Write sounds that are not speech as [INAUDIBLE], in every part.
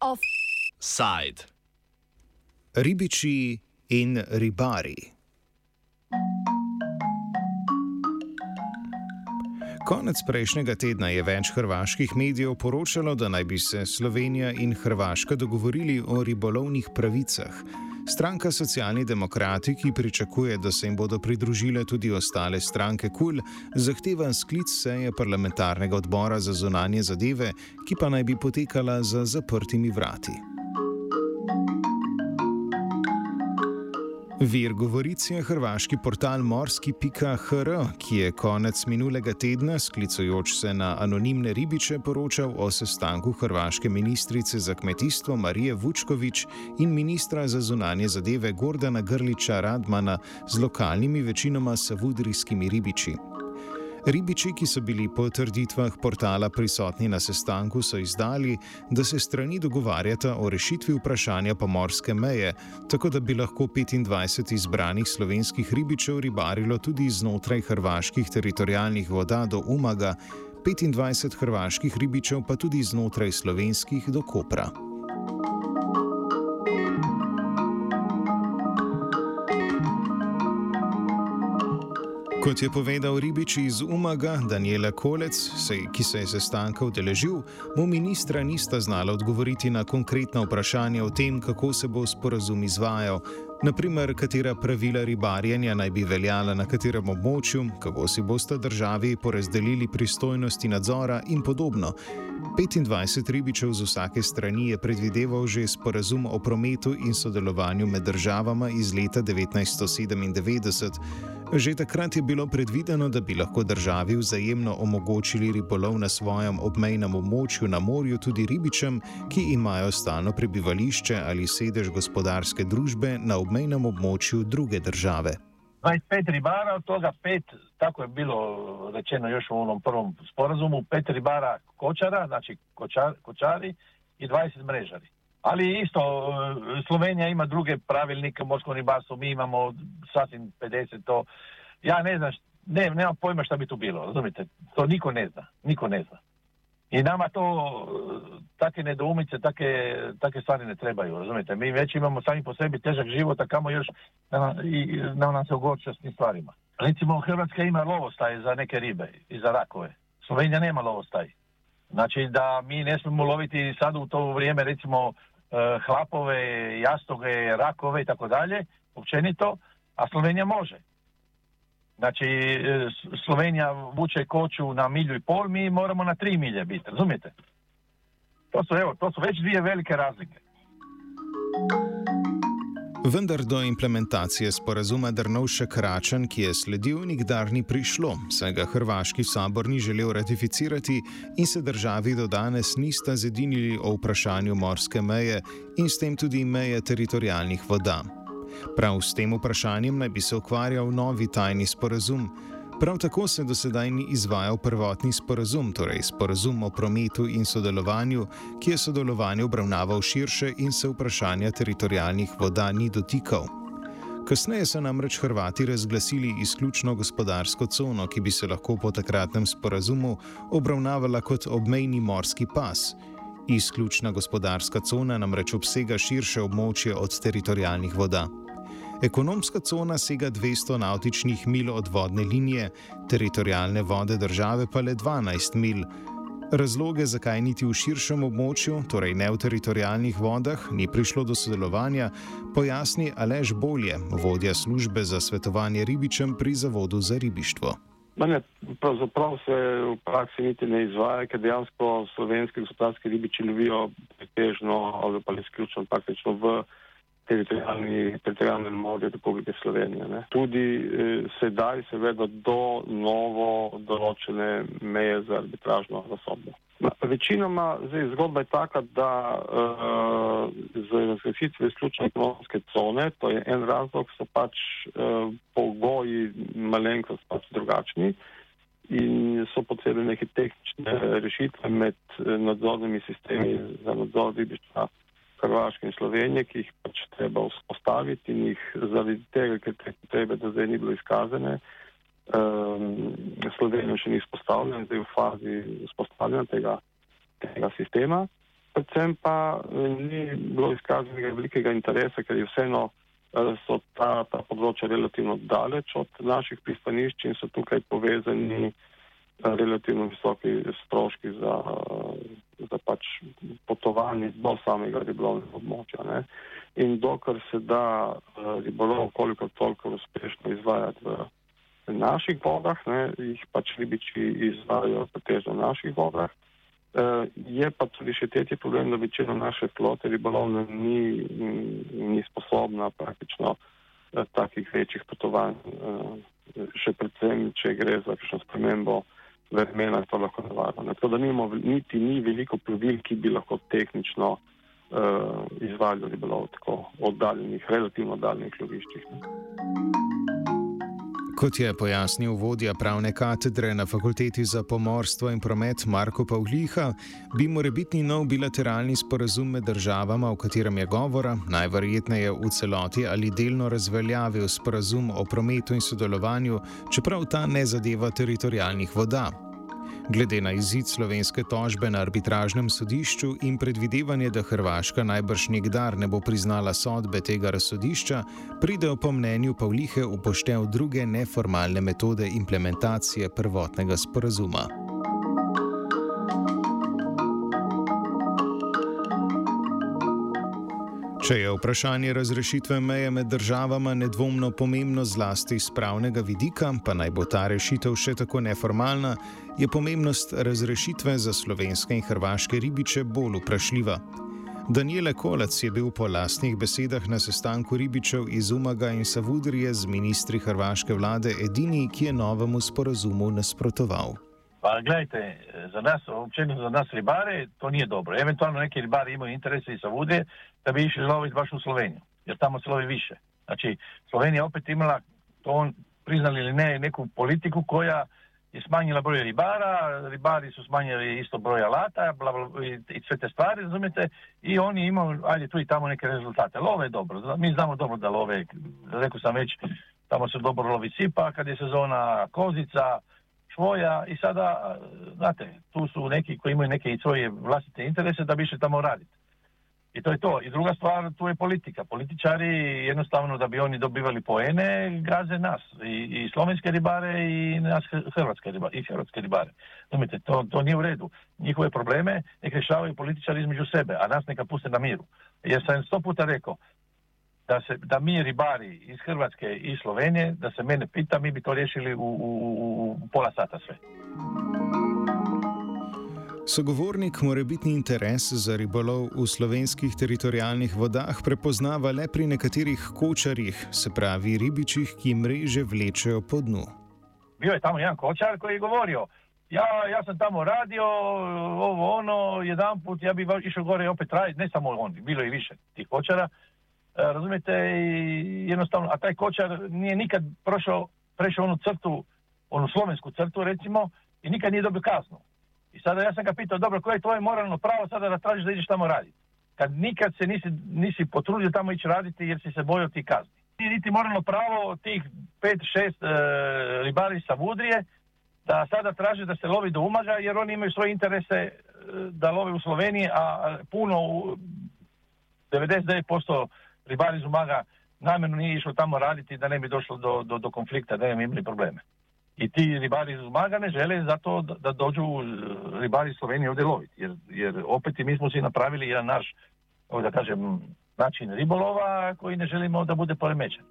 Offside. Ribiči in ribari. Konec prejšnjega tedna je več hrvaških medijev poročalo, da naj bi se Slovenija in Hrvaška dogovorili o ribolovnih pravicah. Stranka Socialni demokrati, ki pričakuje, da se jim bodo pridružile tudi ostale stranke KUL, zahteva sklic seje parlamentarnega odbora za zunanje zadeve, ki pa naj bi potekala za zaprtimi vrati. Vir govoric je hrvaški portal morski.hr, ki je konec minulega tedna, sklicujoč se na anonimne ribiče, poročal o sestanku hrvaške ministrice za kmetijstvo Marije Vučkovič in ministra za zunanje zadeve Gordana Grliča Radmana z lokalnimi večinoma savudrijskimi ribiči. Ribiči, ki so bili po trditvah portala prisotni na sestanku, so izdali, da se strani dogovarjata o rešitvi vprašanja pomorske meje, tako da bi lahko 25 izbranih slovenskih ribičev ribarilo tudi znotraj hrvaških teritorijalnih voda do Umaga, 25 hrvaških ribičev pa tudi znotraj slovenskih do Kopra. Kot je povedal ribič iz Umaga Daniela Kolec, ki se je sestanka udeležil, mu ministra nista znala odgovoriti na konkretna vprašanja o tem, kako se bo sporazum izvajal, naprimer, katera pravila ribarjenja naj bi veljala na katerem območju, kako si boste državi porazdelili pristojnosti nadzora in podobno. 25 ribičev z vsake strani je predvideval že sporazum o prometu in sodelovanju med državama iz leta 1997. Že takrat je bilo predvideno, da bi lahko državi vzajemno omogočili ribolov na svojem obmejnem območju na morju tudi ribičem, ki imajo stalno prebivališče ali sedež gospodarske družbe na obmejnem območju druge države. 25 ribara, od toga pet, tako je bilo rečeno još u onom prvom sporazumu, pet ribara kočara, znači kočar, kočari i 20 mrežari. Ali isto, e, Slovenija ima druge pravilnike o morskom ribarstvu, mi imamo sasvim 50 to. Ja ne znam, ne, nemam pojma šta bi tu bilo, razumite? To niko ne zna, niko ne zna. I nama to, e, takve nedoumice, takve, takve stvari ne trebaju, razumijete? Mi već imamo sami po sebi težak život, a kamo još da i, nam, nam se ogorča s tim stvarima. Recimo, Hrvatska ima lovostaj za neke ribe i za rakove. Slovenija nema lovostaj. Znači da mi ne smijemo loviti sad u to vrijeme recimo e, hlapove, jastoge, rakove i tako dalje, općenito, a Slovenija može. Znači e, Slovenija vuče koču na milju i pol, mi moramo na tri milje biti, razumijete? To su, evo, to su već dvije velike razlike. Vendar do implementacije sporazuma Drnovšek-Račan, ki je sledil, nikdar ni prišlo, saj ga Hrvaški sabor ni želel ratificirati in se državi do danes nista zedinili o vprašanju morske meje in s tem tudi meje teritorijalnih voda. Prav s tem vprašanjem naj bi se ukvarjal novi tajni sporazum. Prav tako se do sedaj ni izvajal prvotni sporazum, torej sporazum o prometu in sodelovanju, ki je sodelovanje obravnaval širše in se vprašanja teritorijalnih voda ni dotikal. Kasneje so namreč Hrvati razglasili izključno gospodarsko cono, ki bi se lahko po takratnem sporazumu obravnavala kot obmejni morski pas. Izključna gospodarska cona namreč obsega širše območje od teritorijalnih voda. Ekonomska cona sega 200 nautičnih mil od vodne linije, teritorijalne vode države pa le 12 mil. Razloge, zakaj niti v širšem območju, torej ne v teritorijalnih vodah, ni prišlo do sodelovanja, pojasni Alež Bolje, vodja službe za svetovanje ribičem pri Zavodu za ribištvo. Ne, pravzaprav se v praksi niti ne izvaja, ker dejansko slovenski gospodarski ribiči lovijo pretežno ali pa izključno praktično v teritorijalnem morju Republike Slovenije. Ne. Tudi eh, sedaj seveda do novo določene meje za arbitražno zasobno. Večinoma zdaj, zgodba je taka, da uh, z razglasitvijo izključne ekonomske cone, to je en razlog, so pač uh, pogoji malenkost pač drugačni in so potrebne neke tehnične rešitve med nadzornimi sistemi za nadzor ribištva Hrvaške in Slovenije, ki jih pač treba vzpostaviti in jih zaradi tega, ker te potrebe do zdaj ni bilo izkazane, Um, Slovenija še ni vzpostavljena, zdaj v fazi vzpostavljanja tega, tega sistema. Predvsem pa ni bilo izkazanega velikega interesa, ker je vseeno so ta, ta področja relativno daleč od naših pristanišč in so tukaj povezani relativno visoki stroški za, za pač potovanje do samega ribolovnega območja. Ne. In dokler se da ribolov koliko toliko uspešno izvajati v naših vodah, ne, jih pač ribiči izvajajo pretežno v naših vodah. Uh, je pa tudi še tretji problem, da večina naše flote ribolovne ni, ni sposobna praktično uh, takih večjih potovanj, še predvsem, če gre za kakšno spremembo vremena, to lahko nevarno. Tako da nimamo niti ni veliko plovil, ki bi lahko tehnično uh, izvajali ribolov tako oddaljenih, relativno oddaljenih loviščih. Ne. Kot je pojasnil vodja pravne katedre na fakulteti za pomorstvo in promet Marko Pavliha, bi morebitni nov bilateralni sporazum med državama, o katerem je govora, najverjetneje v celoti ali delno razveljavil sporazum o prometu in sodelovanju, čeprav ta ne zadeva teritorijalnih voda. Glede na izid slovenske tožbe na arbitražnem sodišču in predvidevanje, da Hrvaška najbrž nikdar ne bo priznala sodbe tega razsodišča, pridejo po mnenju Pavlihe upoštev druge neformalne metode implementacije prvotnega sporazuma. Če je vprašanje razrešitve meje med državama nedvomno pomembno zlasti z pravnega vidika, pa naj bo ta rešitev še tako neformalna, je pomembnost razrešitve za slovenske in hrvaške ribiče bolj vprašljiva. Daniele Kolac je bil po lastnih besedah na sestanku ribičev iz Umaga in Savudrije z ministri hrvaške vlade edini, ki je novemu sporazumu nasprotoval. Pa gledajte, za nas, općenito za nas ribare, to nije dobro. Eventualno neki ribari imaju interese i sa Vude da bi išli loviti baš u Sloveniju, jer tamo se lovi više. Znači, Slovenija opet imala, to on priznali ili ne, neku politiku koja je smanjila broj ribara, ribari su smanjili isto broj alata bla, bla, i, sve te stvari, razumijete, i oni imaju, ajde, tu i tamo neke rezultate. Love je dobro, mi znamo dobro da love, rekao sam već, tamo se dobro lovi sipa, kad je sezona kozica, svoja i sada, znate, tu su neki koji imaju neke i svoje vlastite interese da bi tamo raditi. I to je to. I druga stvar, tu je politika. Političari jednostavno da bi oni dobivali poene, gaze nas. I, i slovenske ribare i nas hrvatske ribare. I hrvatske ribare. Znate, to, to nije u redu. Njihove probleme nek rješavaju političari između sebe, a nas neka puste na miru. Jer sam sto puta rekao, da, se, da mi ribari iz Hrvatske i Slovenije, da se mene pita, mi bi to riješili u, u, u pola sata sve. Sogovornik morebitni interes za ribolov v slovenskih teritorijalnih vodah prepoznava le pri nekaterih kočarjih, se pravi ribičih, ki mreže vlečejo po dnu. Bio je tamo jedan kočar koji je govorio, ja, ja sam tamo radio, ovo ono, jedan put ja bi išao gore i opet raditi, ne samo on, bilo i više tih kočara, razumijete, i jednostavno, a taj kočar nije nikad prošao, prešao onu crtu, onu slovensku crtu recimo, i nikad nije dobio kaznu. I sada ja sam ga pitao, dobro, koje je tvoje moralno pravo sada da tražiš da ideš tamo raditi? Kad nikad se nisi, nisi potrudio tamo ići raditi jer si se bojao ti kazni. Nije niti moralno pravo tih pet, šest e, ribari sa Vudrije da sada traže da se lovi do Umaga jer oni imaju svoje interese e, da love u Sloveniji, a puno, 99% ribari iz Umaga namjerno nije išlo tamo raditi da ne bi došlo do, do, do konflikta, da ne bi imali probleme. I ti ribari iz Umaga ne žele zato da, da dođu ribari iz Slovenije ovdje loviti. Jer, jer opet i mi smo si napravili jedan naš, da kažem, način ribolova koji ne želimo da bude poremećen.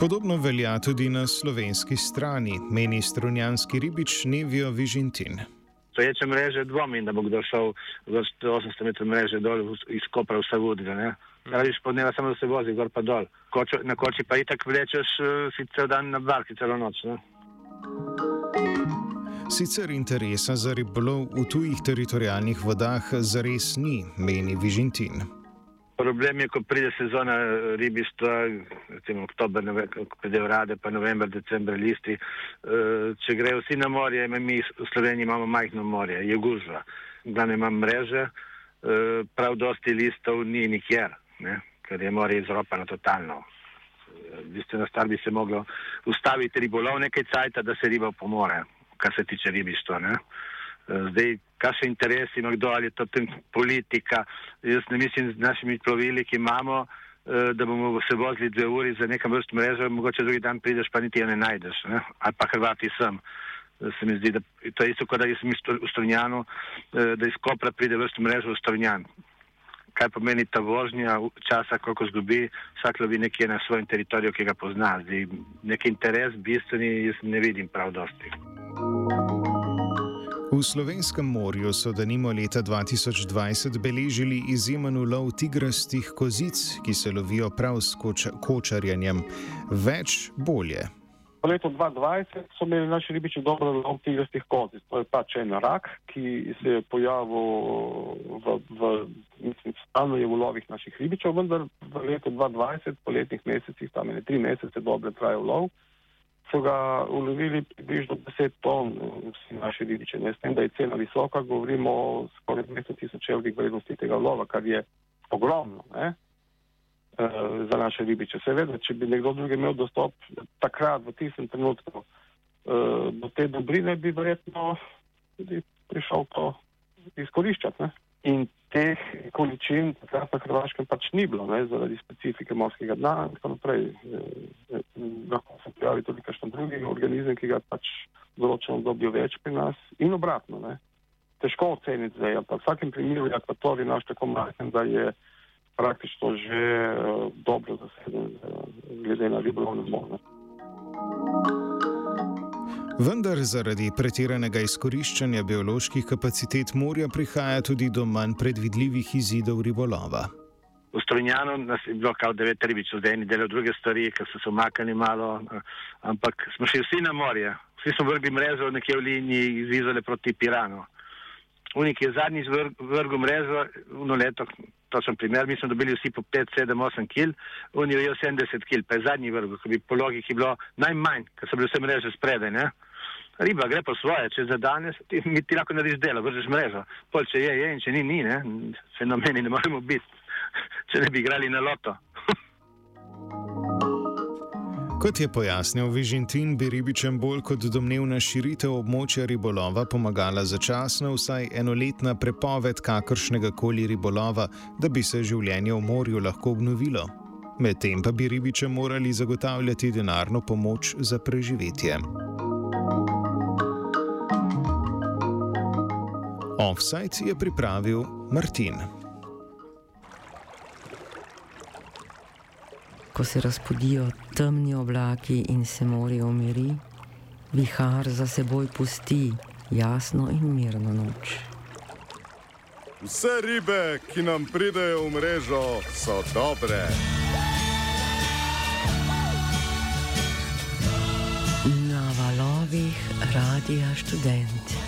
Podobno velja tudi na slovenski strani, meni strunjanski ribič Nevio Vižintin. Stojeće mreže dvomim da bi došao za 800 metra mreže dol iz Kopra u Savudriju, ne. Radiš podneva samo da se vozi gor pa dol. Kočo, na koči pa itak vlečeš uh, si cel dan na barki, celo noč, ne. Sicer interesa za ribolov v tujih teritorijalnih vodah zares ni, meni Vižintin. Problem je, ko pride sezona eh, ribištva, recimo oktober, ko pridejo rade, pa november, december listi. Eh, če grejo vsi na morje, mi v Sloveniji imamo majhno morje, je gužva. Glavno imam mreže, eh, prav dosti listov ni nikjer, ne? ker je morje izropano totalno. Bistveno star bi se moglo ustaviti ribolov nekaj cajta, da se riba pomore, kar se tiče ribištva. Ne? Zdaj, kakšen interes ima kdo ali je to politika. Jaz ne mislim z našimi plovili, ki imamo, da bomo se vozili dve uri za nekam vrst mrežo, mogoče drugi dan prideš, pa niti je ne najdeš. Ne? Ali pa Hrvati sem. Se mi zdi, da to je isto, kot da jaz sem v Strunjanu, da iz Kopra pride vrst mrežo v Strunjan kaj pomeni ta vožnja, časa, koliko zgubi, vsak lovi nekje na svojem teritoriju, ki ga pozna. Zdaj, nek interes, bistveni, jaz ne vidim prav dosti. V slovenskem morju so denimo leta 2020 beležili izjemen ulov tigrastih kozic, ki se lovijo prav s kočarjenjem. Več bolje. Po letu 2020 so imeli naši ribiči dobro lov tigrastih kozic. To je pač en rak, ki se je pojavil v, v mislim, stalno je v lovih naših ribičev, vendar v letu 2020, po letnih mesecih, tam je tri mesece dobro trajal lov, so ga ulovili približno 10 ton vsi naši ribiči. Ne s tem, da je cena visoka, govorimo o skoraj 200 tisoč evrih vrednosti tega lova, kar je ogromno. Ne? uh, za naše ribiče. Seveda, če bi nekdo drug imel dostop takrat, v tistem trenutku, uh, do te dobrine, bi verjetno tudi prišel to izkoriščati. Ne? In teh količin takrat na Hrvaškem pač ni bilo, ne? zaradi specifike morskega dna in tako naprej. Eh, lahko se pojavi tudi kakšen drugi organizem, ki ga pač v določenem obdobju več pri nas in obratno. Ne? Težko oceniti zdaj, ampak v vsakem primeru je akvatorij naš tako majhen, da je praktično že uh, dobro zaseden, glede na ribolovne možnosti. Vendar zaradi pretiranega izkoriščanja bioloških kapacitet morja prihaja tudi do manj predvidljivih izidov ribolova. V Strunjanu nas je bilo kao devet ribičev, zdaj eni delajo druge stvari, ker so se umaknili malo, eh, ampak smo šli vsi na morje. Vsi smo vrgli mrežo nekje v liniji iz Izole proti Piranu. Unik je zadnji vrgel mrežo, eno leto, točen primer, mi smo dobili vsi po 5, 7, 8 kg, on je ujel 70 kg, pa je zadnji vrgel, ki bi po logiki bilo najmanj, ker so bile vse mreže spredaj. Ne? Riba gre po svoje, če za danes ti, ti lahko narediš delo, vržeš mrežo. Pol, če je, je in če ni, ni, ne? fenomeni ne moremo biti, [LAUGHS] če ne bi igrali na loto. [LAUGHS] Kot je pojasnil Vižintin, bi ribičem bolj kot domnevna širitev območja ribolova pomagala začasno vsaj enoletna prepoved kakršnega koli ribolova, da bi se življenje v morju lahko obnovilo. Medtem pa bi ribičem morali zagotavljati denarno pomoč za preživetje. Offside je pripravil Martin. ko se razpodijo temni oblaki in se morje umiri, vihar za seboj pusti jasno in mirno noč. Vse ribe, ki nam pridejo v mrežo, so dobre. Na valovih radia študent.